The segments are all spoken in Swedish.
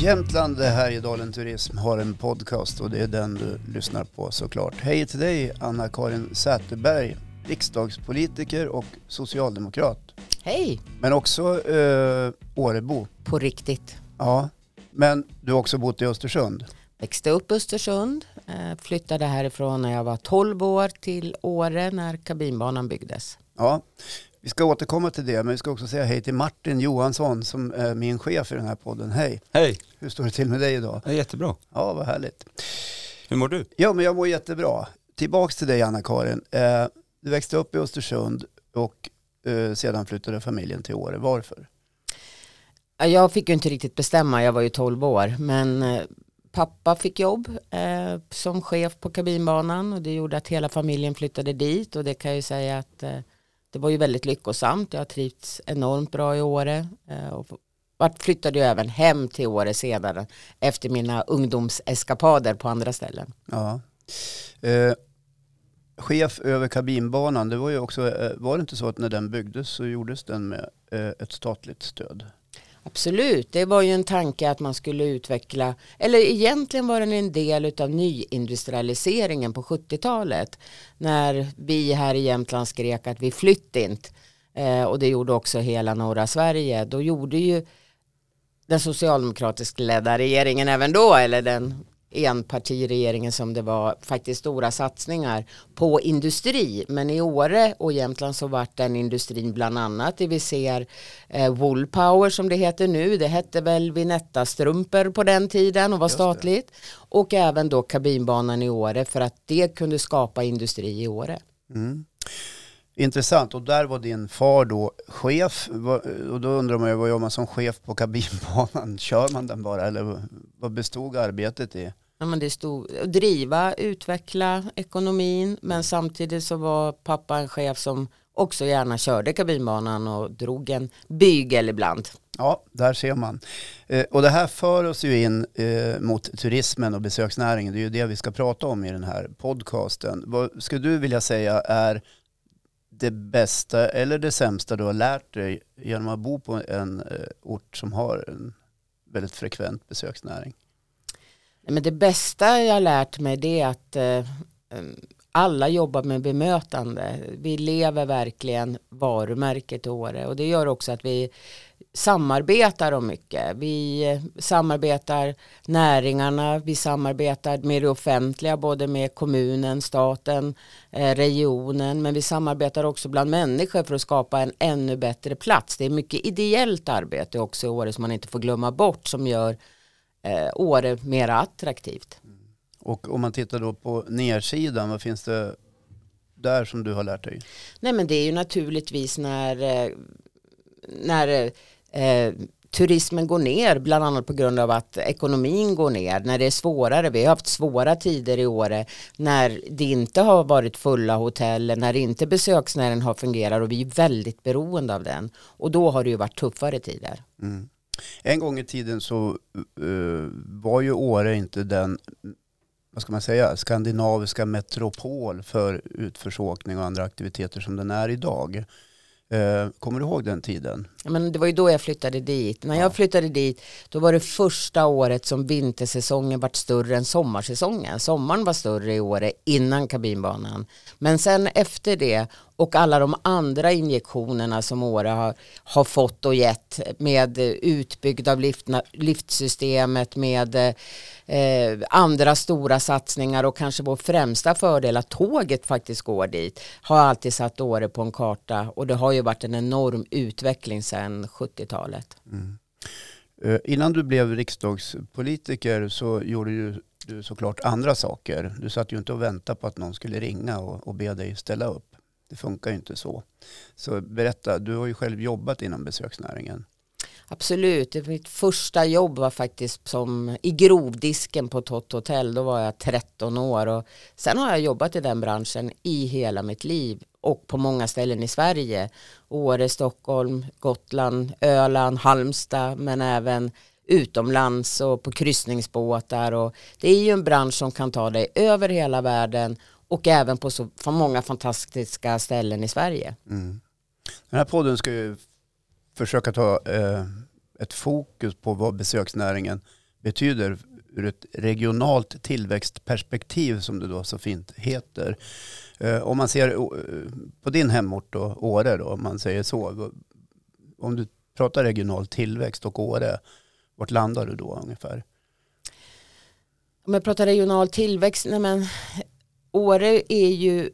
Jämtland Härjedalen Turism har en podcast och det är den du lyssnar på såklart. Hej till dig Anna-Karin Säterberg, riksdagspolitiker och socialdemokrat. Hej! Men också eh, Årebo. På riktigt. Ja, men du har också bott i Östersund. Växte upp i Östersund, eh, flyttade härifrån när jag var 12 år till Åre när kabinbanan byggdes. Ja, vi ska återkomma till det, men vi ska också säga hej till Martin Johansson som är min chef i den här podden. Hej! Hej, Hur står det till med dig idag? det är jättebra. Ja, vad härligt. Hur mår du? Ja, men jag mår jättebra. Tillbaks till dig Anna-Karin. Eh, du växte upp i Östersund och eh, sedan flyttade familjen till Åre. Varför? Ja, Jag fick ju inte riktigt bestämma, jag var ju 12 år, men eh, pappa fick jobb eh, som chef på kabinbanan och det gjorde att hela familjen flyttade dit och det kan jag ju säga att eh, det var ju väldigt lyckosamt. Jag har trivts enormt bra i Åre eh, och vart flyttade ju även hem till Åre senare efter mina ungdomseskapader på andra ställen. Ja. Eh, chef över kabinbanan, det var ju också, eh, var det inte så att när den byggdes så gjordes den med eh, ett statligt stöd? Absolut, det var ju en tanke att man skulle utveckla, eller egentligen var den en del av nyindustrialiseringen på 70-talet. När vi här i Jämtland skrek att vi flytt inte. Eh, och det gjorde också hela norra Sverige. Då gjorde ju den socialdemokratiskt ledda regeringen även då, eller den enpartiregeringen som det var, faktiskt stora satsningar på industri. Men i Åre och Jämtland så vart den industrin bland annat det vi ser eh, Woolpower som det heter nu. Det hette väl Vinetta strumpor på den tiden och var Just det. statligt. Och även då kabinbanan i Åre för att det kunde skapa industri i Åre. Mm. Intressant, och där var din far då chef. Och då undrar man ju, vad gör man som chef på kabinbanan? Kör man den bara eller vad bestod arbetet i? Ja, men det stod driva, utveckla ekonomin men samtidigt så var pappa en chef som också gärna körde kabinbanan och drog en bygel ibland. Ja, där ser man. Eh, och det här för oss ju in eh, mot turismen och besöksnäringen. Det är ju det vi ska prata om i den här podcasten. Vad skulle du vilja säga är det bästa eller det sämsta du har lärt dig genom att bo på en eh, ort som har en väldigt frekvent besöksnäring? Men det bästa jag har lärt mig det är att eh, eh, alla jobbar med bemötande. Vi lever verkligen varumärket Åre och det gör också att vi samarbetar om mycket. Vi samarbetar näringarna, vi samarbetar med det offentliga, både med kommunen, staten, eh, regionen, men vi samarbetar också bland människor för att skapa en ännu bättre plats. Det är mycket ideellt arbete också i Åre som man inte får glömma bort som gör eh, Åre mer attraktivt. Och om man tittar då på nersidan, vad finns det där som du har lärt dig? Nej men det är ju naturligtvis när, eh, när eh, turismen går ner, bland annat på grund av att ekonomin går ner, när det är svårare, vi har haft svåra tider i Åre, eh, när det inte har varit fulla hotell, när inte besöksnäringen har fungerat och vi är väldigt beroende av den. Och då har det ju varit tuffare tider. Mm. En gång i tiden så uh, var ju Åre inte den, vad ska man säga, skandinaviska metropol för utförsåkning och andra aktiviteter som den är idag. Eh, kommer du ihåg den tiden? Men det var ju då jag flyttade dit. När Ja. jag flyttade dit då var det första året som vintersäsongen vart större än sommarsäsongen. Sommaren var större i Åre innan kabinbanan. Men sen efter det och alla de andra injektionerna som Åre har, har fått och gett med eh, utbyggnad av liftna, liftsystemet med eh, andra stora satsningar och kanske vår främsta fördel att tåget faktiskt går dit har alltid satt Åre på en karta och det har ju varit en enorm utveckling sedan 70-talet. Mm. Eh, innan du blev riksdagspolitiker så gjorde du, du såklart andra saker. Du satt ju inte och väntade på att någon skulle ringa och, och be dig ställa upp. Det funkar ju inte så. Så berätta, du har ju själv jobbat inom besöksnäringen. Absolut, mitt första jobb var faktiskt som i grovdisken på Tott Hotel. Då var jag 13 år och sen har jag jobbat i den branschen i hela mitt liv och på många ställen i Sverige. Åre, Stockholm, Gotland, Öland, Halmstad men även utomlands och på kryssningsbåtar. Och det är ju en bransch som kan ta dig över hela världen och även på så många fantastiska ställen i Sverige. Mm. Den här podden ska ju försöka ta eh, ett fokus på vad besöksnäringen betyder ur ett regionalt tillväxtperspektiv som det då så fint heter. Eh, om man ser eh, på din hemort då, Åre då, om man säger så. Om du pratar regional tillväxt och Åre, vart landar du då ungefär? Om jag pratar regional tillväxt, nej men Åre är ju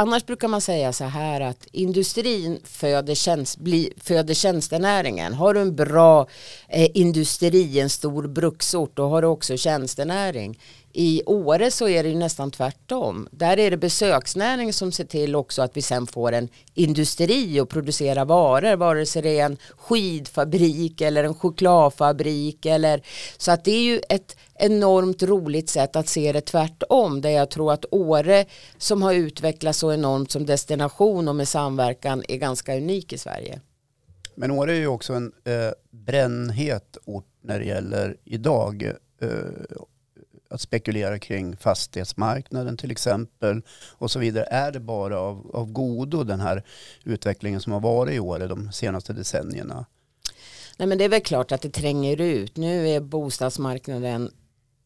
annars brukar man säga så här att industrin föder, tjänst, bli, föder tjänstenäringen. Har du en bra eh, industri, en stor bruksort, då har du också tjänstenäring. I Åre så är det ju nästan tvärtom. Där är det besöksnäringen som ser till också att vi sen får en industri och producera varor, vare sig det är en skidfabrik eller en chokladfabrik. Eller, så att det är ju ett enormt roligt sätt att se det tvärtom, där jag tror att Åre som har utvecklats så enormt som destination och med samverkan är ganska unik i Sverige. Men Åre är ju också en eh, brännhet ort när det gäller idag eh, att spekulera kring fastighetsmarknaden till exempel och så vidare. Är det bara av, av godo den här utvecklingen som har varit i Åre de senaste decennierna? Nej men det är väl klart att det tränger ut. Nu är bostadsmarknaden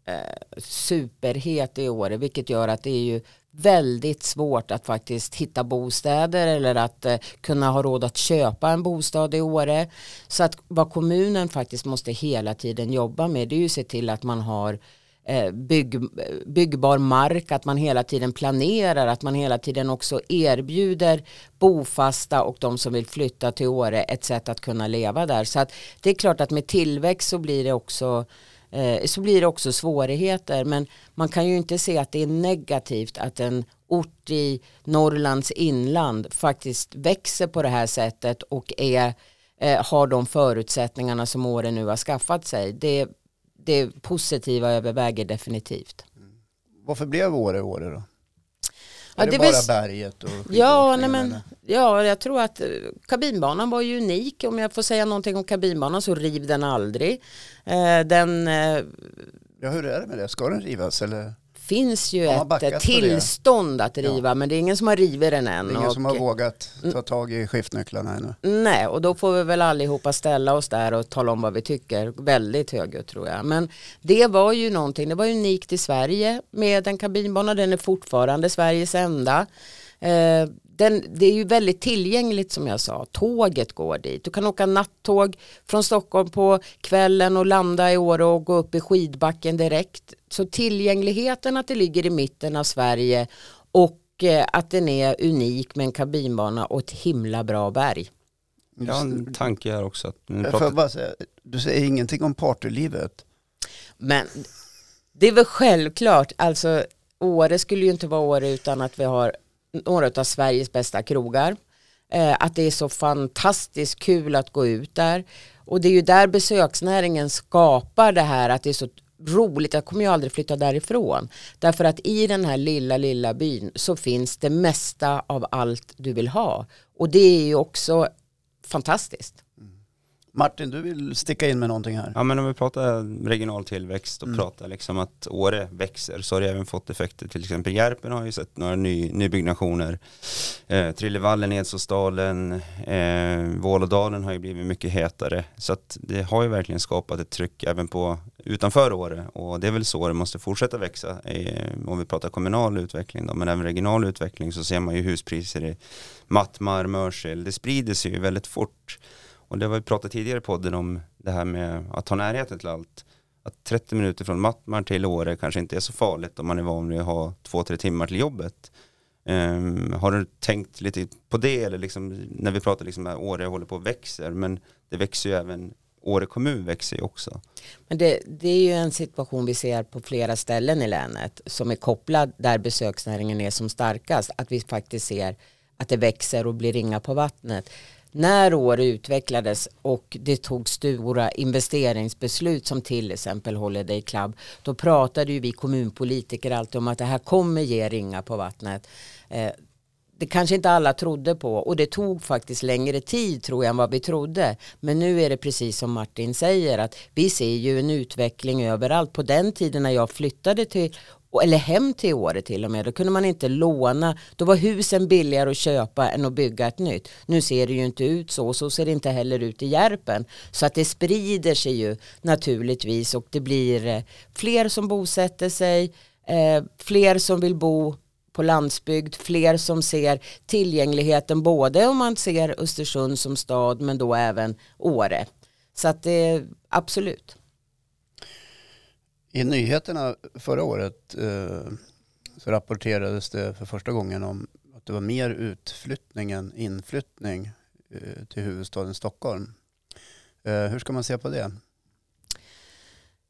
eh, superhet i Åre vilket gör att det är ju väldigt svårt att faktiskt hitta bostäder eller att eh, kunna ha råd att köpa en bostad i Åre. Så att vad kommunen faktiskt måste hela tiden jobba med det är ju att se till att man har Eh, bygg, byggbar mark, att man hela tiden planerar, att man hela tiden också erbjuder bofasta och de som vill flytta till Åre ett sätt att kunna leva där. Så att det är klart att med tillväxt så blir det också eh, så blir det också svårigheter men man kan ju inte se att det är negativt att en ort i Norrlands inland faktiskt växer på det här sättet och är, eh, har de förutsättningarna som Åre nu har skaffat sig. Det det positiva överväger definitivt. Mm. Varför blev Åre Åre då? Ja, det, det bara vis... berget? Och ja, nej men, ja, jag tror att eh, kabinbanan var ju unik. Om jag får säga någonting om kabinbanan så riv den aldrig. Eh, den, eh... ja, hur är det med det? Ska den rivas eller? Finns ju ett tillstånd att riva ja. men det är ingen som har rivit den än. Det är ingen och, som har vågat ta tag i skiftnycklarna ännu. Nej och då får vi väl allihopa ställa oss där och tala om vad vi tycker väldigt högljutt tror jag. Men det var ju någonting, det var unikt i Sverige med en kabinbana, den är fortfarande Sveriges enda. Eh, den, det är ju väldigt tillgängligt som jag sa. Tåget går dit. Du kan åka nattåg från Stockholm på kvällen och landa i Åre och gå upp i skidbacken direkt. Så tillgängligheten att det ligger i mitten av Sverige och eh, att den är unik med en kabinbana och ett himla bra berg. Jag har en tanke här också. Att pratar... säga, du säger ingenting om partylivet. Men det är väl självklart, alltså Åre skulle ju inte vara Åre utan att vi har några av Sveriges bästa krogar. Eh, att det är så fantastiskt kul att gå ut där. Och det är ju där besöksnäringen skapar det här att det är så roligt, jag kommer ju aldrig flytta därifrån. Därför att i den här lilla, lilla byn så finns det mesta av allt du vill ha. Och det är ju också fantastiskt. Martin, du vill sticka in med någonting här. Ja, men om vi pratar regional tillväxt och mm. pratar liksom att Åre växer så har det även fått effekter. Till exempel Järpen har ju sett några ny, nybyggnationer. Eh, Trillevallen, Edsåsdalen, eh, Vålådalen har ju blivit mycket hetare. Så att det har ju verkligen skapat ett tryck även på utanför Åre och det är väl så det måste fortsätta växa. Eh, om vi pratar kommunal utveckling då, men även regional utveckling så ser man ju huspriser i Mattmar, Mörsil. Det sprider sig ju väldigt fort. Och det har vi pratat tidigare i podden om det här med att ha närheten till allt. Att 30 minuter från Mattmar till Åre kanske inte är så farligt om man är van vid att ha två-tre timmar till jobbet. Um, har du tänkt lite på det eller liksom, när vi pratar liksom att Åre håller på och växer men det växer ju även Åre kommun växer ju också. Men det, det, är ju en situation vi ser på flera ställen i länet som är kopplad där besöksnäringen är som starkast. Att vi faktiskt ser att det växer och blir ringa på vattnet när år utvecklades och det tog stora investeringsbeslut som till exempel Holiday Club då pratade ju vi kommunpolitiker alltid om att det här kommer ge ringa på vattnet. Eh, det kanske inte alla trodde på och det tog faktiskt längre tid tror jag än vad vi trodde. Men nu är det precis som Martin säger att vi ser ju en utveckling överallt. På den tiden när jag flyttade till eller hem till Åre till och med. Då kunde man inte låna. Då var husen billigare att köpa än att bygga ett nytt. Nu ser det ju inte ut så. Så ser det inte heller ut i Järpen. Så att det sprider sig ju naturligtvis och det blir eh, fler som bosätter sig. Eh, fler som vill bo på landsbygd, fler som ser tillgängligheten både om man ser Östersund som stad men då även Åre. Så att det absolut. I nyheterna förra året eh, så rapporterades det för första gången om att det var mer utflyttning än inflyttning eh, till huvudstaden Stockholm. Eh, hur ska man se på det?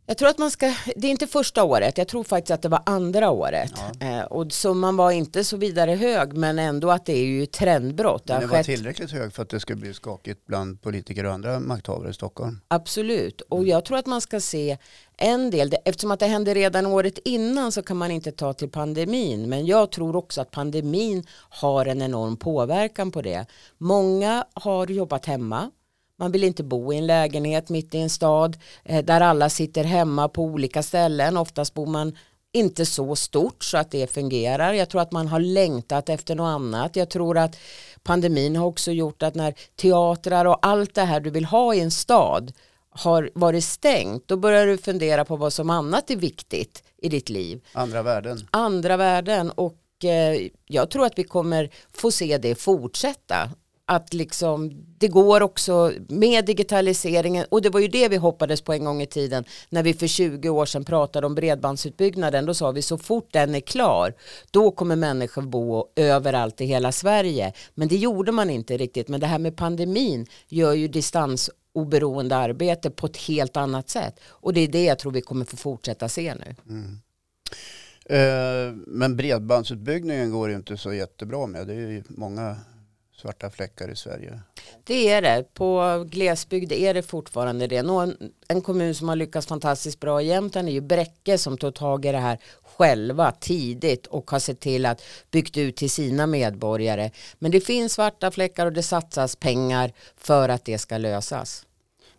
Jag tror att man ska, det är inte första året, jag tror faktiskt att det var andra året. Ja. Eh, och summan var inte så vidare hög men ändå att det är ju trendbrott. Men det var skett... tillräckligt hög för att det skulle bli skakigt bland politiker och andra makthavare i Stockholm? Absolut, och mm. jag tror att man ska se en del, eftersom att det hände redan året innan så kan man inte ta till pandemin. Men jag tror också att pandemin har en enorm påverkan på det. Många har jobbat hemma man vill inte bo i en lägenhet mitt i en stad eh, där alla sitter hemma på olika ställen. Oftast bor man inte så stort så att det fungerar. Jag tror att man har längtat efter något annat. Jag tror att pandemin har också gjort att när teatrar och allt det här du vill ha i en stad har varit stängt då börjar du fundera på vad som annat är viktigt i ditt liv. Andra värden. Andra värden och eh, jag tror att vi kommer få se det fortsätta att liksom, det går också med digitaliseringen och det var ju det vi hoppades på en gång i tiden när vi för 20 år sedan pratade om bredbandsutbyggnaden då sa vi så fort den är klar då kommer människor bo överallt i hela Sverige men det gjorde man inte riktigt men det här med pandemin gör ju distansoberoende arbete på ett helt annat sätt och det är det jag tror vi kommer få fortsätta se nu. Mm. Eh, men bredbandsutbyggnaden går ju inte så jättebra med. Det är ju många svarta fläckar i Sverige? Det är det. På glesbygd är det fortfarande det. Någon, en kommun som har lyckats fantastiskt bra i Jämtland är ju Bräcke som tog tag i det här själva tidigt och har sett till att byggt ut till sina medborgare. Men det finns svarta fläckar och det satsas pengar för att det ska lösas.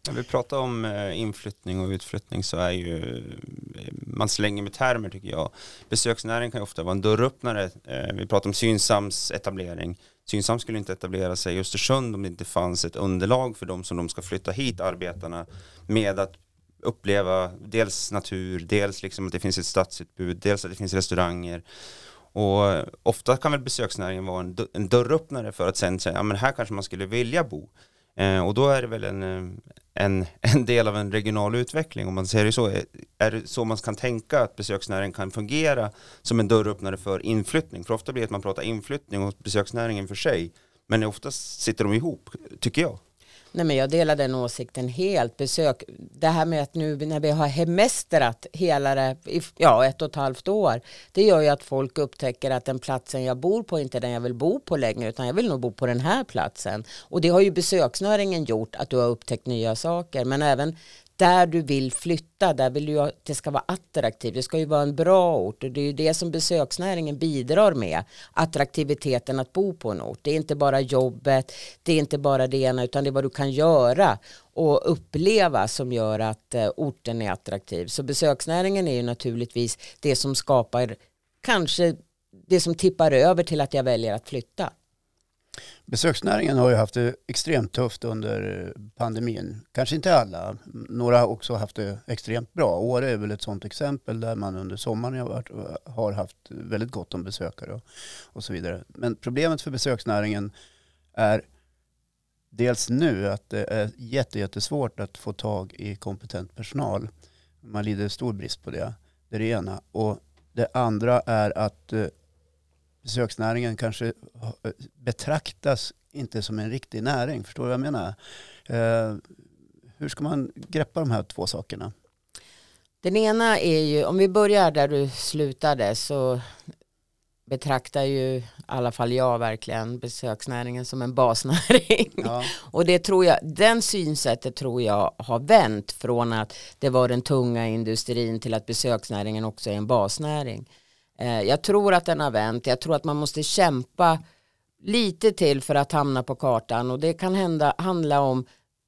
När vi pratar om eh, inflyttning och utflyttning så är ju, eh, man slänger med termer tycker jag. Besöksnäring kan ju ofta vara en dörröppnare. Eh, vi pratar om Synsams etablering. Synsam skulle inte etablera sig i Östersund om det inte fanns ett underlag för dem som de ska flytta hit, arbetarna, med att uppleva dels natur, dels liksom att det finns ett stadsutbud, dels att det finns restauranger. Och ofta kan väl besöksnäringen vara en, dörröppnare för att sen säga, ja men här kanske man skulle vilja bo. Eh, och då är det väl en, eh, en, en del av en regional utveckling om man säger det så. Är det så man kan tänka att besöksnäringen kan fungera som en dörröppnare för inflyttning? För ofta blir det att man pratar inflyttning och besöksnäringen för sig. Men oftast sitter de ihop, tycker jag. Nej, men jag delar den åsikten helt. Besök, det här med att nu när vi har hemestrat hela det, ja, ett och ett halvt år, det gör ju att folk upptäcker att den platsen jag bor på inte är den jag vill bo på längre, utan jag vill nog bo på den här platsen. Och det har ju besöksnäringen gjort, att du har upptäckt nya saker, men även där du vill flytta, där vill du att det ska vara attraktivt. Det ska ju vara en bra ort och det är ju det som besöksnäringen bidrar med. Attraktiviteten att bo på en ort. Det är inte bara jobbet, det är inte bara det ena utan det är vad du kan göra och uppleva som gör att eh, orten är attraktiv. Så besöksnäringen är ju naturligtvis det som skapar kanske det som tippar över till att jag väljer att flytta. Besöksnäringen har ju haft det extremt tufft under pandemin. Kanske inte alla. Några har också haft det extremt bra. Åre är väl ett sådant exempel där man under sommaren har haft väldigt gott om besökare och, så vidare. Men problemet för besöksnäringen är dels nu att det är jättesvårt att få tag i kompetent personal. Man lider stor brist på det. Det är det ena. Och det andra är att eh, besöksnäringen kanske betraktas inte som en riktig näring. Förstår du vad jag menar? Eh, hur ska man greppa de här två sakerna? Den ena är ju, om vi börjar där du slutade så betraktar ju i alla fall jag verkligen besöksnäringen som en basnäring. Ja. Och det tror jag, den synsättet tror jag har vänt från att det var den tunga industrin till att besöksnäringen också är en basnäring. Eh, jag tror att den har vänt. Jag tror att man måste kämpa lite till för att hamna på kartan och det kan hända, handla om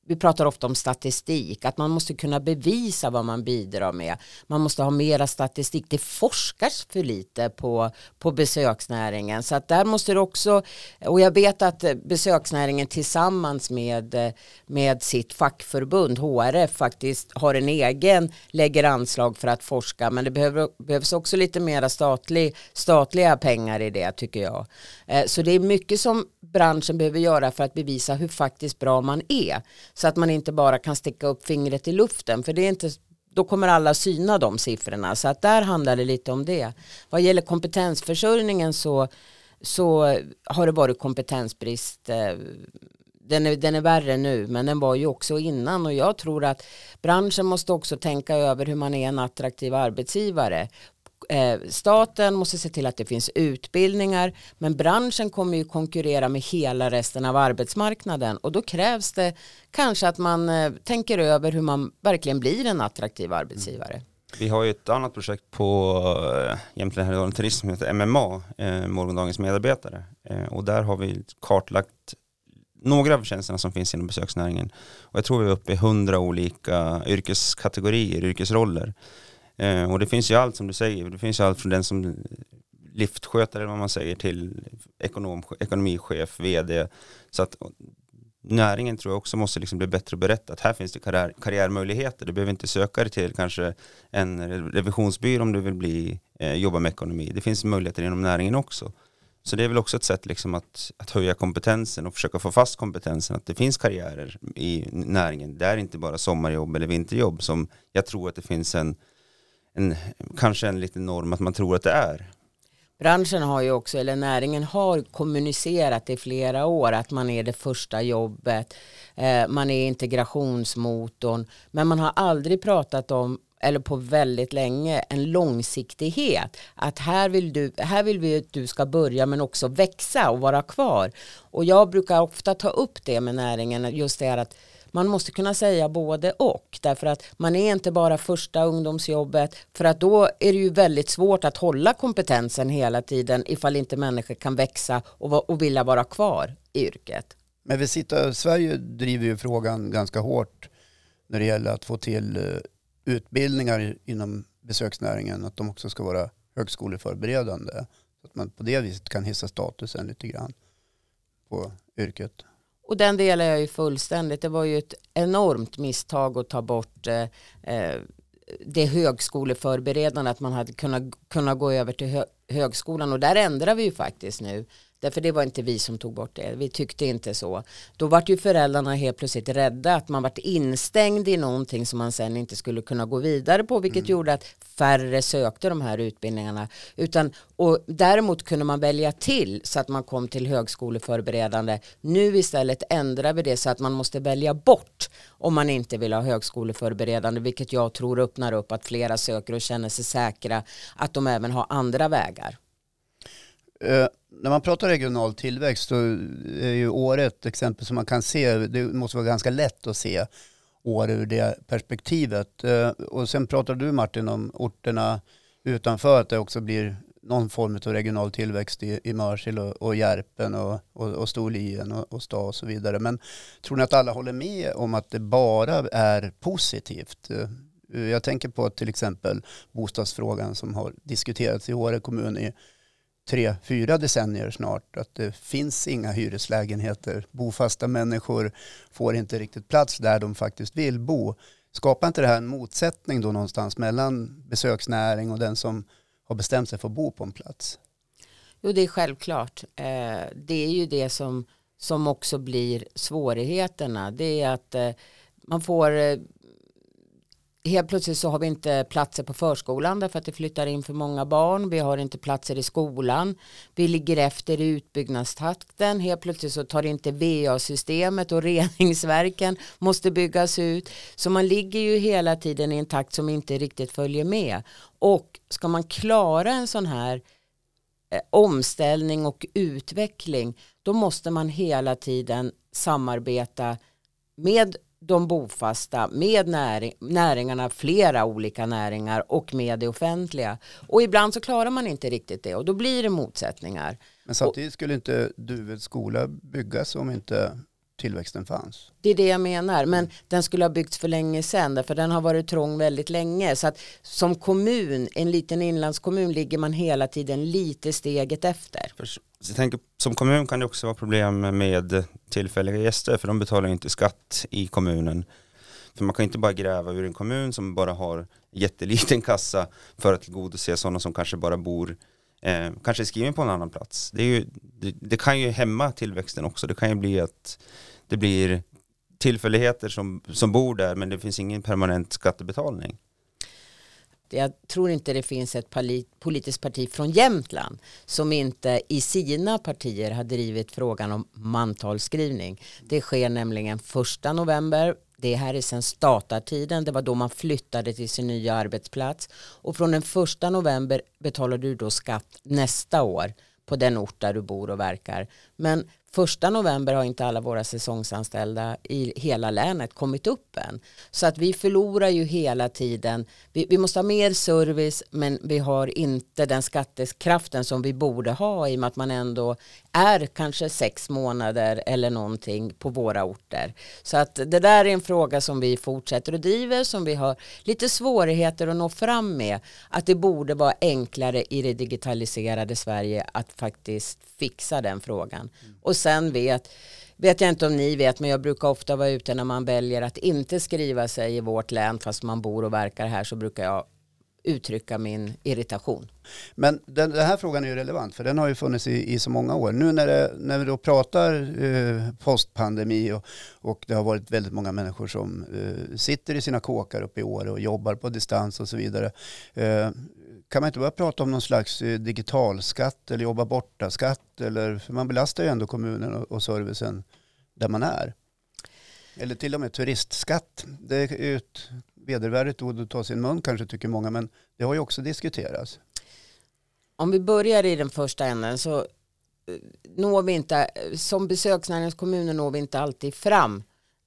vi pratar ofta om statistik, att man måste kunna bevisa vad man bidrar med. Man måste ha mera statistik. Det forskas för lite på, på besöksnäringen. Så att där måste det också, och jag vet att eh, besöksnäringen tillsammans med, eh, med sitt fackförbund, HRF, faktiskt har en egen, lägger anslag för att forska. Men det behöver, behövs också lite mera statlig, statliga pengar i det tycker jag. Eh, så det är mycket som branschen behöver göra för att bevisa hur faktiskt bra man är. Så att man inte bara kan sticka upp fingret i luften. För det är inte då kommer alla syna de siffrorna. Så att där handlar det lite om det. Vad gäller kompetensförsörjningen så, så har det varit kompetensbrist. Eh, den är, den är värre nu men den var ju också innan och jag tror att branschen måste också tänka över hur man är en attraktiv arbetsgivare eh, staten måste se till att det finns utbildningar men branschen kommer ju konkurrera med hela resten av arbetsmarknaden och då krävs det kanske att man eh, tänker över hur man verkligen blir en attraktiv arbetsgivare. Mm. Vi har ju ett annat projekt på äh, Jämtland Härjedalen Turism som heter MMA, eh, Morgondagens medarbetare. Eh, och där har vi kartlagt några av tjänsterna som finns inom besöksnäringen. Och jag tror vi är uppe i hundra olika yrkeskategorier, yrkesroller. Eh, och det finns ju allt som du säger, det finns ju allt från den som liftskötare eller vad man säger till ekonom, ekonomichef, vd. Så att näringen tror jag också måste liksom bli bättre berättat. Här finns det karriär, karriärmöjligheter. Du behöver inte söka dig till kanske en revisionsbyrå om du vill bli, eh, jobba med ekonomi. Det finns möjligheter inom näringen också. Så det är väl också ett sätt liksom att, att höja kompetensen och försöka få fast kompetensen. Att det finns karriärer i näringen. Det är inte bara sommarjobb eller vinterjobb som jag tror att det finns en en, kanske en liten norm att man tror att det är. Branschen har ju också, eller näringen har kommunicerat i flera år att man är det första jobbet, eh, man är integrationsmotorn, men man har aldrig pratat om eller på väldigt länge en långsiktighet. Att här vill, du, här vill vi att du ska börja men också växa och vara kvar. Och jag brukar ofta ta upp det med näringen, just det här att man måste kunna säga både och därför att man är inte bara första ungdomsjobbet för att då är det ju väldigt svårt att hålla kompetensen hela tiden ifall inte människor kan växa och, och vilja vara kvar i yrket. Men vi sitter, Sverige driver ju frågan ganska hårt när det gäller att få till eh, utbildningar inom besöksnäringen, att de också ska vara högskoleförberedande. Så att man på det viset kan hissa statusen lite grann på yrket. Och den delar jag ju fullständigt. Det var ju ett enormt misstag att ta bort eh, eh, det högskoleförberedande, att man hade kunnat, kunnat gå över till hö, högskolan. Och där ändrar vi ju faktiskt nu. Därför det var inte vi som tog bort det. Vi tyckte inte så. Då vart ju föräldrarna helt plötsligt rädda att man vart instängd i någonting som man sen inte skulle kunna gå vidare på vilket mm. gjorde att färre sökte de här utbildningarna. Utan, och däremot kunde man välja till så att man kom till högskoleförberedande. Nu istället ändrar vi det så att man måste välja bort om man inte vill ha högskoleförberedande vilket jag tror öppnar upp att flera söker och känner sig säkra att de även har andra vägar. Eh, när man pratar regional tillväxt så är ju Åre ett exempel som man kan se. Det måste vara ganska lätt att se Åre ur det perspektivet. Eh, och sen pratar du Martin om orterna utanför, att det också blir någon form av regional tillväxt i, i Mörsil och, och Järpen och, och, och Storlien och, och Sta och så vidare. Men tror ni att alla håller med om att det bara är positivt? Eh, jag tänker på till exempel bostadsfrågan som har diskuterats i Åre kommun i tre, fyra decennier snart att det finns inga hyreslägenheter. Bofasta människor får inte riktigt plats där de faktiskt vill bo. Skapar inte det här en motsättning då någonstans mellan besöksnäring och den som har bestämt sig för att bo på en plats? Jo, det är självklart. Eh, det är ju det som, som också blir svårigheterna. Det är att eh, man får eh, helt plötsligt så har vi inte platser på förskolan därför att det flyttar in för många barn. Vi har inte platser i skolan. Vi ligger efter i utbyggnadstakten. Helt plötsligt så tar inte VA-systemet och reningsverken måste byggas ut. Så man ligger ju hela tiden i en takt som inte riktigt följer med. Och ska man klara en sån här eh, omställning och utveckling då måste man hela tiden samarbeta med de bofasta med näring, näringarna, flera olika näringar och med det offentliga. Och ibland så klarar man inte riktigt det och då blir det motsättningar. Men samtidigt skulle inte Duveds skola byggas om inte tillväxten fanns. Det är det jag menar, men den skulle ha byggts för länge sedan för den har varit trång väldigt länge. Så att som kommun, en liten inlandskommun, ligger man hela tiden lite steget efter. Jag tänker, som kommun kan det också vara problem med tillfälliga gäster för de betalar inte skatt i kommunen. För man kan inte bara gräva ur en kommun som bara har jätteliten kassa för att tillgodose sådana som kanske bara bor eh, kanske skriven på en annan plats. Det, ju, det, det, kan ju hämma tillväxten också. Det kan ju bli att det blir tillfälligheter som, som bor där men det finns ingen permanent skattebetalning. Jag tror inte det finns ett politiskt parti från Jämtland som inte i sina partier har drivit frågan om mantalsskrivning. Det sker nämligen första november det här är sedan statartiden, det var då man flyttade till sin nya arbetsplats och från den första november betalar du då skatt nästa år på den ort där du bor och verkar. Men Första november har inte alla våra säsongsanställda i hela länet kommit upp än. Så att vi förlorar ju hela tiden. Vi, vi, måste ha mer service men vi har inte den skattekraften som vi borde ha i och med att man ändå är kanske sex månader eller någonting på våra orter. Så att det där är en fråga som vi fortsätter att driva som vi har lite svårigheter att nå fram med. Att det borde vara enklare i det digitaliserade Sverige att faktiskt fixa den frågan. Och sen vet, vet jag inte om ni vet, men jag brukar ofta vara ute när man väljer att inte skriva sig i vårt län fast man bor och verkar här så brukar jag uttrycka min irritation. Men den, den, här frågan är ju relevant för den har ju funnits i, i så många år. Nu när, det, när vi då pratar eh, postpandemi och, och det har varit väldigt många människor som eh, sitter i sina kåkar uppe i Åre och jobbar på distans och så vidare. Eh, kan man inte börja prata om någon slags eh, digitalskatt eller jobba borta-skatt? Eller, för man belastar ju ändå kommunen och, och servicen där man är. Eller till och med turistskatt. Det är ju ett vedervärdigt ord att ta sin mun kanske tycker många, men det har ju också diskuterats. Om vi börjar i den första änden så eh, når vi inte, som besöksnäringskommuner når vi inte alltid fram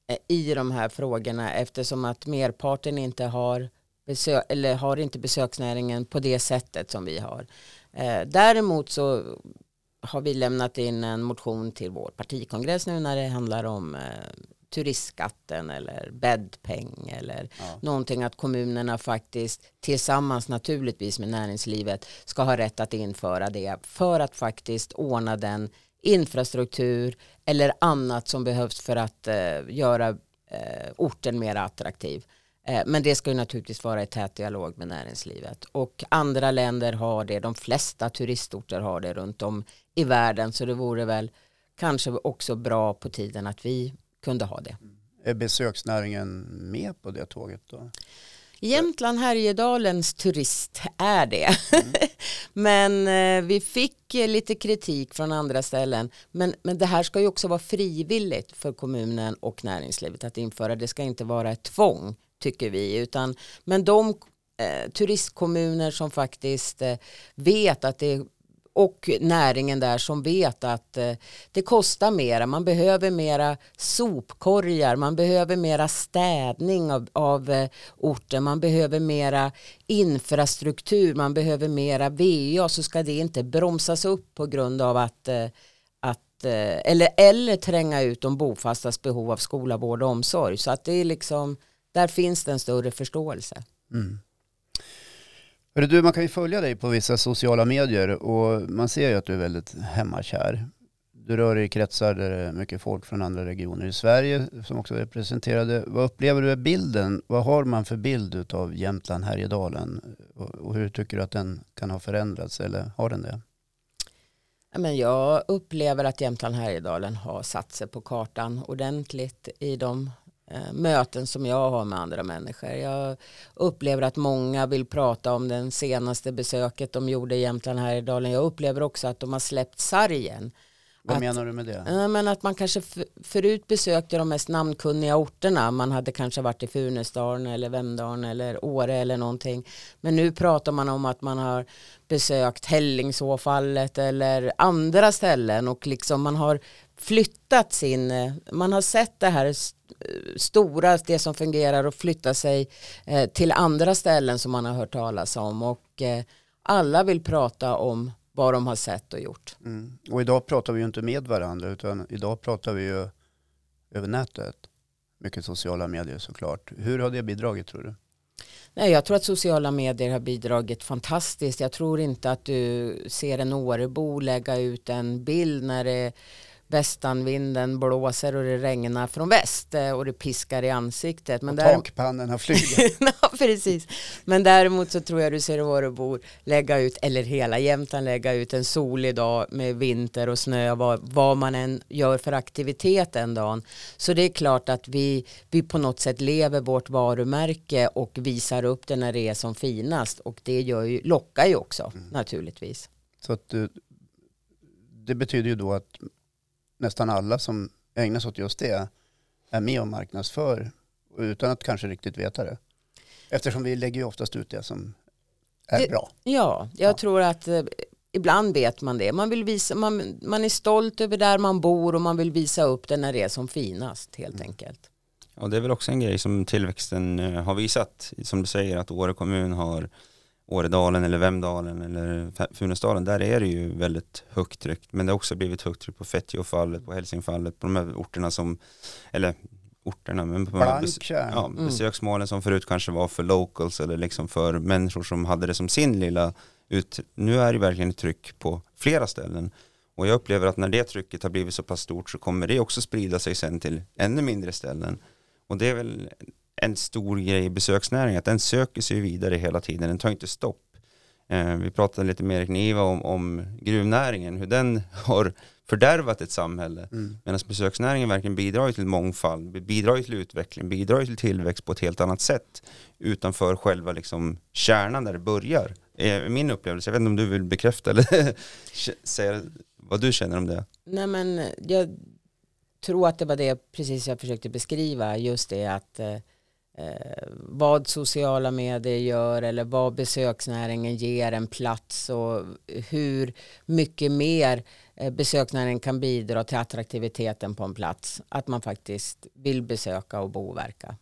eh, i de här frågorna eftersom att merparten inte har besök, eller har inte besöksnäringen på det sättet som vi har. Eh, däremot så har vi lämnat in en motion till vår partikongress nu när det handlar om eh, turistskatten eller bäddpeng eller ja. någonting att kommunerna faktiskt tillsammans naturligtvis med näringslivet ska ha rätt att införa det för att faktiskt ordna den infrastruktur eller annat som behövs för att eh, göra eh, orten mer attraktiv. Eh, men det ska ju naturligtvis vara i tät dialog med näringslivet. Och andra länder har det, de flesta turistorter har det runt om i världen. Så det vore väl kanske också bra på tiden att vi kunde ha det. Är besöksnäringen med på det tåget då? Jämtland Härjedalens turist är det. Mm. men eh, vi fick lite kritik från andra ställen. Men, men det här ska ju också vara frivilligt för kommunen och näringslivet att införa. Det ska inte vara ett tvång tycker vi. Utan, men de eh, turistkommuner som faktiskt eh, vet att det och näringen där som vet att eh, det kostar mera. Man behöver mera sopkorgar, man behöver mera städning av, av eh, orten, man behöver mera infrastruktur, man behöver mera VA så ska det inte bromsas upp på grund av att, eh, att eh, eller, eller tränga ut de bofastas behov av skola, vård och omsorg. Så att det är liksom där finns det en större förståelse. Mm. Du, man kan ju följa dig på vissa sociala medier och man ser ju att du är väldigt hemmakär. Du rör dig i kretsar där det är mycket folk från andra regioner i Sverige som också är representerade. Vad upplever du är bilden? Vad har man för bild av Jämtland, Härjedalen? Och hur tycker du att den kan ha förändrats eller har den det? Men jag upplever att Jämtland Härjedalen har satt sig på kartan ordentligt i de Eh, möten som jag har med andra människor. Jag upplever att många vill prata om den senaste besöket de gjorde i Jämtland här i dalen. Jag upplever också att de har släppt sargen. Vad att, menar du med det? Men att man kanske förut besökte de mest namnkunniga orterna. Man hade kanske varit i Funäsdalen eller Vemdalen eller Åre eller någonting. Men nu pratar man om att man har besökt Hällingsåfallet eller andra ställen och liksom man har flyttat sin, man har sett det här stora, det som fungerar och flytta sig eh, till andra ställen som man har hört talas om och eh, alla vill prata om vad de har sett och gjort. Mm. Och idag pratar vi ju inte med varandra utan idag pratar vi ju över nätet. Mycket sociala medier såklart. Hur har det bidragit tror du? Nej, jag tror att sociala medier har bidragit fantastiskt. Jag tror inte att du ser en Årebo lägga ut en bild när det västanvinden blåser och det regnar från väst eh, och det piskar i ansiktet. Men och där... takpannorna flyger. ja, precis. Men däremot så tror jag du ser Årebor lägga ut, eller hela Jämtland lägga ut en solig dag med vinter och snö, vad, vad man än gör för aktivitet den dagen. Så det är klart att vi, vi på något sätt lever vårt varumärke och visar upp det när det är som finast och det gör ju, lockar ju också mm. naturligtvis. Så att du, det betyder ju då att nästan alla som ägnar sig åt just det är med och marknadsför utan att kanske riktigt veta det. Eftersom vi lägger ju oftast ut det som är det, bra. Ja, jag ja. tror att eh, ibland vet man det. Man, vill visa, man, man är stolt över där man bor och man vill visa upp det när det är som finast helt mm. enkelt. Och det är väl också en grej som tillväxten eh, har visat. Som du säger att Åre kommun har Åredalen eller Vemdalen eller Funäsdalen, där är det ju väldigt högt tryck. Men det har också blivit högt tryck på Fetjofallet, på Hälsingfallet, på de här orterna som, eller orterna, men på bes ja, mm. besöksmålen som förut kanske var för locals eller liksom för människor som hade det som sin lilla ut. Nu är det verkligen ett tryck på flera ställen. Och jag upplever att när det trycket har blivit så pass stort så kommer det också sprida sig sen till ännu mindre ställen. Och det är väl en stor grej i besöksnäringen, att den söker sig vidare hela tiden, den tar inte stopp. Eh, vi pratade lite med Erik Niva om, om gruvnäringen, hur den har fördärvat ett samhälle. Mm. Medan besöksnäringen verkligen bidrar till mångfald, bidrar till utveckling, bidrar till tillväxt på ett helt annat sätt utanför själva liksom kärnan där det börjar. Eh, min upplevelse, jag vet inte om du vill bekräfta eller säga vad du känner om det. Nej men jag tror att det var det precis jag försökte beskriva, just det att eh, Eh, vad sociala medier gör eller vad besöksnäringen ger en plats och hur mycket mer eh, besöksnäringen kan bidra till attraktiviteten på en plats. Att man faktiskt vill besöka och bo och verka.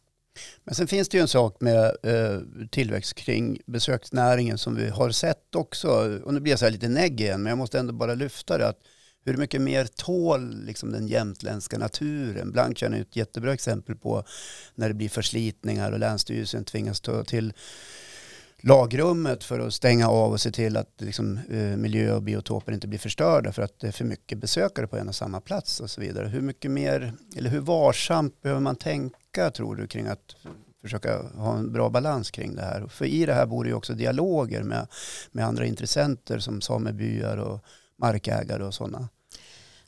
Men sen finns det ju en sak med eh, tillväxt kring besöksnäringen som vi har sett också. Och nu blir jag så här lite negg igen, men jag måste ändå bara lyfta det. Att hur mycket mer tål liksom den jämtländska naturen? Blank känner ett jättebra exempel på när det blir förslitningar och Länsstyrelsen tvingas ta till lagrummet för att stänga av och se till att liksom, eh, miljö och biotoper inte blir förstörda för att det är för mycket besökare på en och samma plats och så vidare. Hur mycket mer, eller hur varsamt behöver man tänka tror du kring att försöka ha en bra balans kring det här? För i det här bor det ju också dialoger med, med andra intressenter som samebyar och markägare och sådana.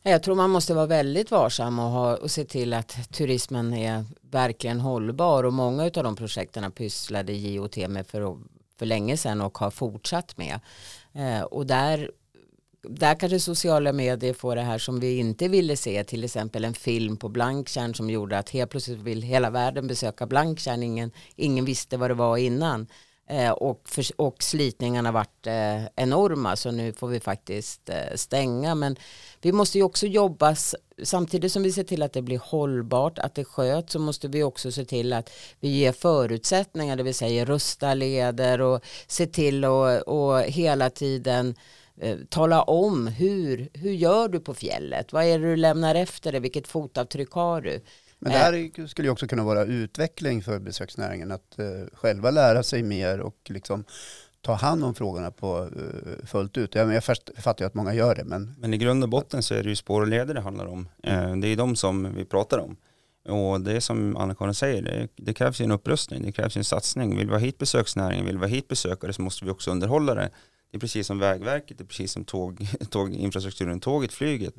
Jag tror man måste vara väldigt varsam och, ha, och se till att turismen är verkligen hållbar och många av de projekten pysslade JOT med för, för länge sedan och har fortsatt med. Eh, och där, där kanske sociala medier får det här som vi inte ville se, till exempel en film på Blanktjärn som gjorde att helt plötsligt vill hela världen besöka Blanktjärn, ingen, ingen visste vad det var innan. Eh, och, för, och slitningarna varit eh, enorma så nu får vi faktiskt eh, stänga. Men vi måste ju också jobba samtidigt som vi ser till att det blir hållbart, att det sköts så måste vi också se till att vi ger förutsättningar, det vill säga rusta leder och se till och, och hela tiden eh, tala om hur, hur gör du på fjället, vad är det du lämnar efter dig, vilket fotavtryck har du. Men det här skulle ju också kunna vara utveckling för besöksnäringen, att uh, själva lära sig mer och liksom ta hand om frågorna på uh, fullt ut. Jag, jag fattar ju att många gör det. Men... men i grund och botten så är det ju spår och leder det handlar om. Det är de som vi pratar om. Och det är som Anna-Karin säger, det, det, krävs ju en upprustning, det krävs ju en satsning. Vill vi ha hit besöksnäringen, vill vi ha hit besökare så måste vi också underhålla det. Det är precis som Vägverket, det är precis som tåg, tåginfrastrukturen, tåget, flyget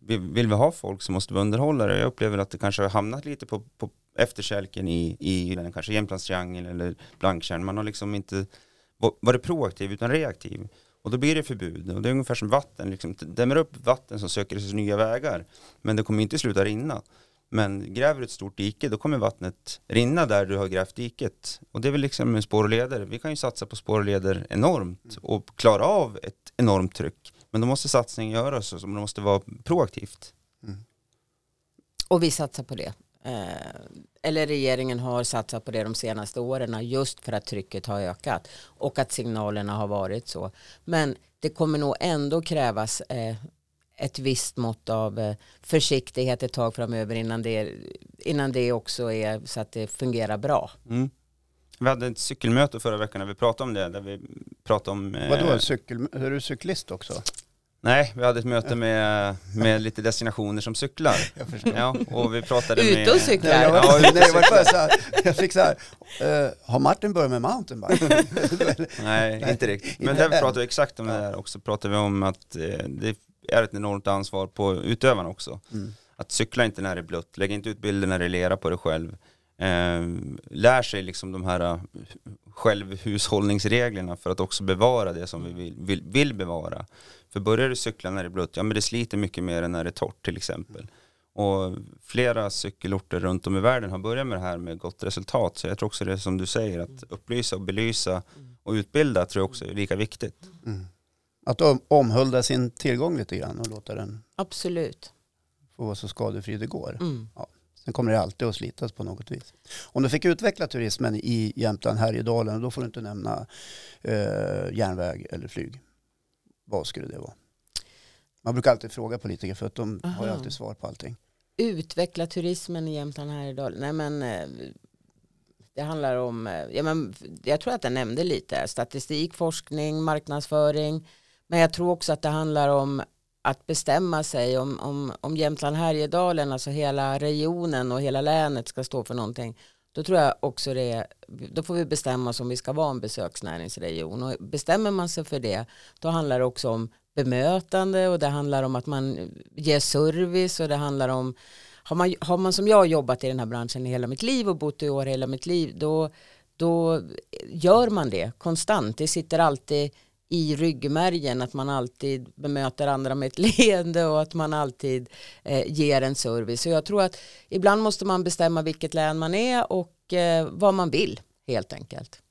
vill vi ha folk så måste vi underhålla det. Jag upplever att det kanske har hamnat lite på, på efterkälken i, i kanske Jämtlandstriangeln eller Blanktjärn. Man har liksom inte varit proaktiv utan reaktiv. Och då blir det förbud. Och det är ungefär som vatten. Liksom, dämmer upp vatten som söker sig nya vägar. Men det kommer inte sluta rinna. Men gräver du ett stort dike då kommer vattnet rinna där du har grävt diket. Och det är väl liksom med spår och leder. Vi kan ju satsa på spår och leder enormt och klara av ett enormt tryck. Men då måste satsningen göras och det måste vara proaktivt. Mm. Och vi satsar på det. Eh, eller regeringen har satsat på det de senaste åren just för att trycket har ökat och att signalerna har varit så. Men det kommer nog ändå krävas eh, ett visst mått av eh, försiktighet ett tag framöver innan det, innan det också är så att det fungerar bra. Mm. Vi hade ett cykelmöte förra veckan när vi pratade om det. Där vi pratade om, eh, Vadå, cykel, är du cyklist också? Nej, vi hade ett möte med, med lite destinationer som cyklar. Jag förstår. Ja, och vi pratade Ute med... och cyklar. Nej, jag, var, Ja, ute och nej, jag, var så här, jag fick så här, eh, har Martin börjat med mountainbike? Nej, inte riktigt. Men Inte där vi pratade vi exakt om det där också. Pratade vi om att eh, det är ett enormt ansvar på utövarna också. Mm. Att cykla inte när det är blött, lägg inte ut bilder när det är lera på dig själv. Eh, lär sig liksom de här självhushållningsreglerna för att också bevara det som vi vill, vill, vill bevara. För börjar du cykla när det är blött, ja men det sliter mycket mer än när det är torrt till exempel. Och flera cykelorter runt om i världen har börjat med det här med gott resultat. Så jag tror också det är som du säger, att upplysa och belysa och utbilda tror jag också är lika viktigt. Mm. Att om, omhulda sin tillgång lite grann och låta den Absolut. få vara så skadefri det går. Mm. Sen kommer det alltid att slitas på något vis. Om du fick utveckla turismen i Jämtland, Härjedalen, då får du inte nämna eh, järnväg eller flyg. Vad skulle det vara? Man brukar alltid fråga politiker för att de har ju Aha. alltid svar på allting. Utveckla turismen i Jämtland här idag. Nej men eh, det handlar om, eh, ja, men jag tror att jag nämnde lite, statistik, forskning, marknadsföring. Men jag tror också att det handlar om att bestämma sig om, om, om Jämtland Härjedalen, alltså hela regionen och hela länet ska stå för någonting. Då tror jag också det, är- då får vi bestämma oss om vi ska vara en besöksnäringsregion. Och bestämmer man sig för det, då handlar det också om bemötande och det handlar om att man ger service och det handlar om har man, har man som jag jobbat i den här branschen i hela mitt liv och bott i år hela mitt liv då, då gör man det konstant. Det sitter alltid i ryggmärgen att man alltid bemöter andra med ett leende och att man alltid eh, ger en service. Så jag tror att ibland måste man bestämma vilket län man är och eh, vad man vill helt enkelt.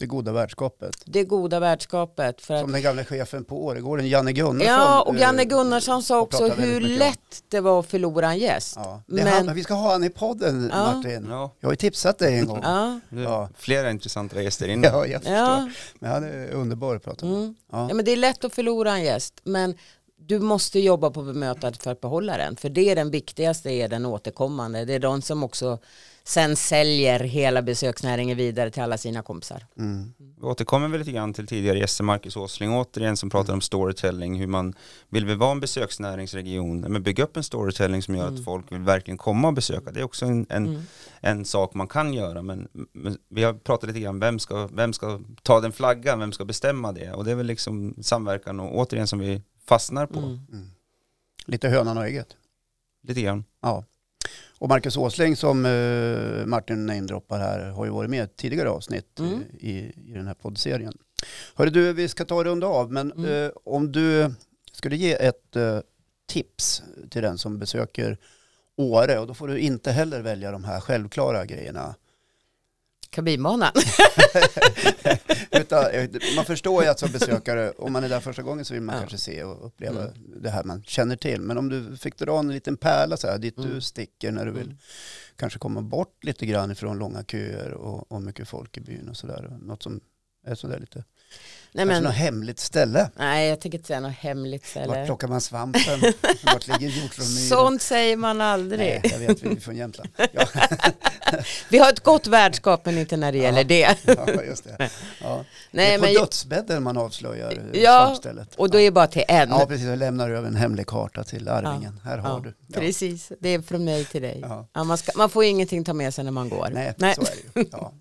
Det goda värdskapet. Det goda värdskapet. För att Som den gamla chefen på Åregården, Janne Gunnarsson. Ja, och Janne eh, Gunnarsson sa också hur lätt det var att förlora en gäst. Ja, det Men- han, vi ska ha han i podden, Ja. Martin. Ja, Jag har ju tipsat dig en gång. Ja, Ja. flera intressanta gäster inne. Ja, jag förstår. ja. Men han är underbar att prata med. Mm. Ja. ja, men det är lätt att förlora en gäst. Men du måste jobba på bemötandet för att behålla den. För det är den viktigaste, är den återkommande. Det är de som också sen säljer hela besöksnäringen vidare till alla sina kompisar. Mm. Vi återkommer väl lite grann till tidigare gäster, Marcus Åsling återigen som pratar om storytelling, hur man vill vi vara en besöksnäringsregion, men bygga upp en storytelling som gör att folk vill verkligen komma och besöka. Det är också en, en, Mm. en sak man kan göra, men, men vi har pratat lite grann, vem ska, vem ska ta den flaggan, vem ska bestämma det? Och det är väl liksom samverkan och återigen som vi fastnar på Mm. Lite hönan och ägget. lite grann. Ja. Och Marcus Åsling som eh, Martin namedroppar här har ju varit med i tidigare avsnitt Mm. eh, i, i den här poddserien. Hörru du, vi ska ta runda av, men Mm. eh, om du skulle ge ett eh, tips till den som besöker Åre, och då får du inte heller välja de här självklara grejerna. Kabinbanan. Utan, man förstår ju att som besökare, om man är där första gången så vill man Ja. kanske se och uppleva Mm. det här man känner till. Men om du fick dra en liten pärla så här, dit du Mm. sticker när du vill Mm. kanske komma bort lite grann ifrån långa köer och, och mycket folk i byn och sådär. Något som är sådär lite, Nej, men, något hemligt ställe. nej, jag tänker inte säga något hemligt Vart ställe. plockar man svampen? Vart ligger hjortronmyren? Sånt säger man aldrig. Nej, jag vet, vi är från Jämtland. Ja, Vi har ett gott värdskap men inte när det gäller det. ja just det. Ja. Nej, det är på men, dödsbädden man avslöjar Ja, svampstället. och då är det bara till en. Ja, precis. Jag lämnar över en hemlig karta till Arvingen. Här har Ja, du. Ja. Precis, det är från mig till dig. Ja. Ja, man, ska, man får ingenting ta med sig när man går. Nej, Nej. så är det ju. Ja.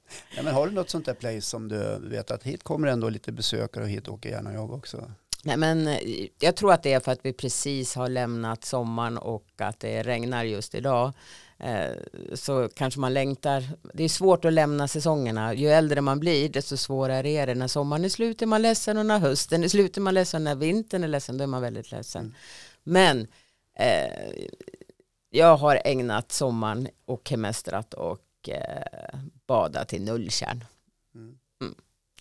Men har du något sånt där place som du vet att hit kommer ändå lite besökare hit åker gärna jag också? Nej, men eh, jag tror att det är för att vi precis har lämnat sommaren och att det regnar just idag. Eh, Så kanske man längtar. Det är svårt att lämna säsongerna. Ju äldre man blir desto svårare är det. När sommaren är slut är man ledsen och när hösten är slut är man ledsen. När vintern är ledsen då är man väldigt ledsen. Mm. Men eh, jag har ägnat sommaren och hemestrat och eh, badat i Nulltjärn. Mm.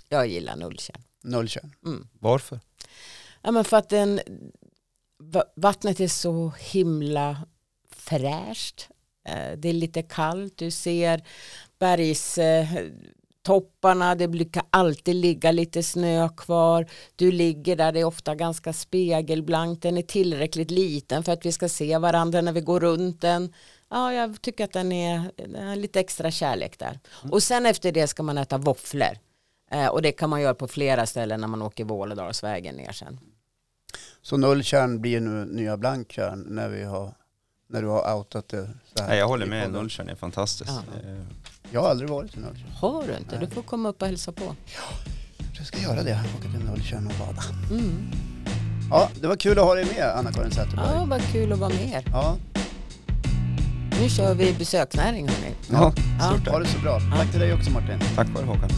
Jag gillar Nulltjärn. Nulltjärn. Mm. Varför? Ja, men för att den, va- vattnet är så himla fräscht. Eh, Det är lite kallt, du ser bergs, eh, topparna, det brukar alltid ligga lite snö kvar. Du ligger där, det är ofta ganska spegelblankt, den är tillräckligt liten för att vi ska se varandra när vi går runt den. Ja, jag tycker att den är, den är lite extra kärlek där. Och sen efter det ska man äta våfflor. Eh, och det kan man göra på flera ställen när man åker Vålådalsvägen ner sen. Så nollkärn blir nu nya blankkärn när, vi har, när du har outat det så här? Nej, jag håller med, podden? Nolltjärn är fantastiskt. Ja. Eh, Jag har aldrig varit i Nolltjärn. Har du inte? Du får komma upp och hälsa på. Jag ska göra det, åka till Nolltjärn och bada. Mm. Ja, det var kul att ha dig med Anna-Karin Zetterberg. Ja, vad kul att vara med er. Ja, Nu kör vi besöksnäring hörni. Ja, Ja. stort ha tack. det så bra. Tack till dig också Martin. Tack för det Håkan.